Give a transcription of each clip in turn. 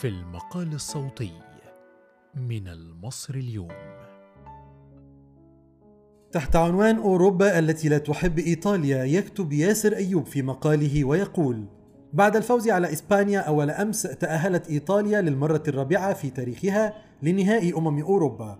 في المقال الصوتي من المصري اليوم. تحت عنوان أوروبا التي لا تحب إيطاليا يكتب ياسر أيوب في مقاله ويقول بعد الفوز على إسبانيا أول أمس تأهلت إيطاليا للمرة الرابعة في تاريخها لنهائي أمم أوروبا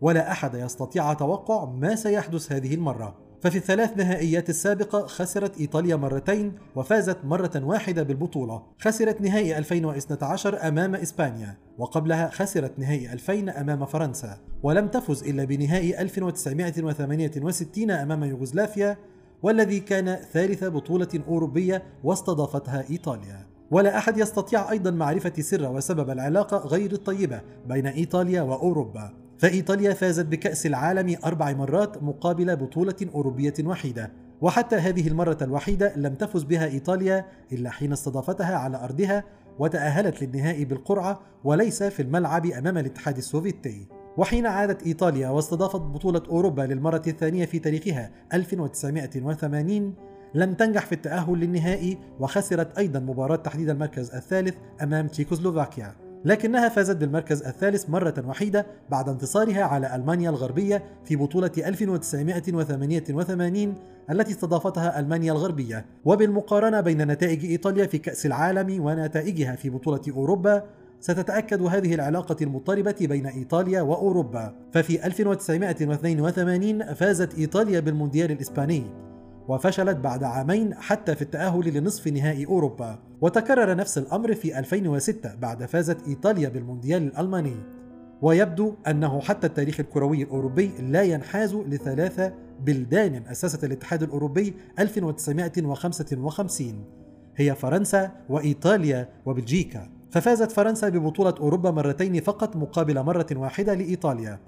ولا أحد يستطيع توقع ما سيحدث هذه المرة. ففي الثلاث نهائيات السابقة خسرت إيطاليا مرتين وفازت مرة واحدة بالبطولة. خسرت نهائي 2012 أمام إسبانيا وقبلها خسرت نهائي 2000 أمام فرنسا. ولم تفز إلا بنهائي 1968 أمام يوغوسلافيا والذي كان ثالث بطولة أوروبية واستضافتها إيطاليا. ولا أحد يستطيع أيضا معرفة سر وسبب العلاقة غير الطيبة بين إيطاليا وأوروبا. فإيطاليا فازت بكأس العالم أربع مرات مقابل بطولة أوروبية وحيدة وحتى هذه المرة الوحيدة لم تفز بها إيطاليا إلا حين استضافتها على أرضها وتأهلت للنهائي بالقرعة وليس في الملعب أمام الاتحاد السوفيتي. وحين عادت إيطاليا واستضافت بطولة أوروبا للمرة الثانية في تاريخها 1980 لم تنجح في التأهل للنهائي وخسرت أيضا مباراة تحديد المركز الثالث أمام تشيكوسلوفاكيا. لكنها فازت بالمركز الثالث مرة وحيدة بعد انتصارها على ألمانيا الغربية في بطولة 1988 التي استضافتها ألمانيا الغربية. وبالمقارنة بين نتائج إيطاليا في كأس العالم ونتائجها في بطولة أوروبا ستتأكد هذه العلاقة المضطربة بين إيطاليا وأوروبا. ففي 1982 فازت إيطاليا بالمونديال الإسباني. وفشلت بعد عامين حتى في التأهل لنصف نهائي أوروبا وتكرر نفس الأمر في 2006 بعد فازت إيطاليا بالمونديال الألماني. ويبدو أنه حتى التاريخ الكروي الأوروبي لا ينحاز لثلاثة بلدان أسست الاتحاد الأوروبي 1955 هي فرنسا وإيطاليا وبلجيكا. ففازت فرنسا ببطولة أوروبا مرتين فقط مقابل مرة واحدة لإيطاليا.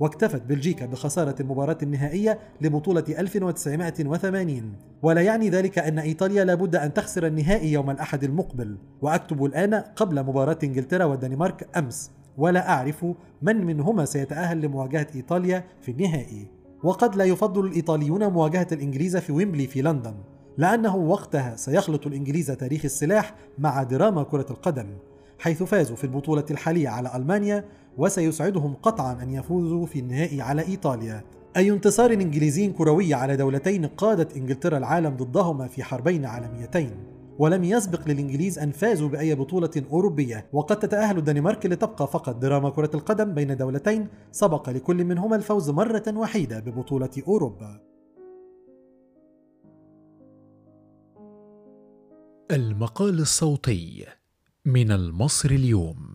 واكتفت بلجيكا بخسارة المباراة النهائية لبطولة 1980 ولا يعني ذلك أن إيطاليا لابد أن تخسر النهائي يوم الأحد المقبل. وأكتب الآن قبل مباراة إنجلترا والدنمارك أمس. ولا أعرف من منهما سيتأهل لمواجهة إيطاليا في النهائي. وقد لا يفضل الإيطاليون مواجهة الإنجليز في ويمبلي في لندن لأنه وقتها سيخلط الإنجليز تاريخ السلاح مع دراما كرة القدم حيث فازوا في البطولة الحالية على ألمانيا وسيسعدهم قطعا أن يفوزوا في النهائي على إيطاليا. أي انتصار إنجليزي كروي على دولتين قادت إنجلترا العالم ضدهما في حربين عالميتين. ولم يسبق للإنجليز أن فازوا بأي بطولة أوروبية وقد تتأهل الدنمارك لتبقى فقط دراما كرة القدم بين دولتين سبق لكل منهما الفوز مرة وحيدة ببطولة أوروبا. المقال الصوتي من المصري اليوم.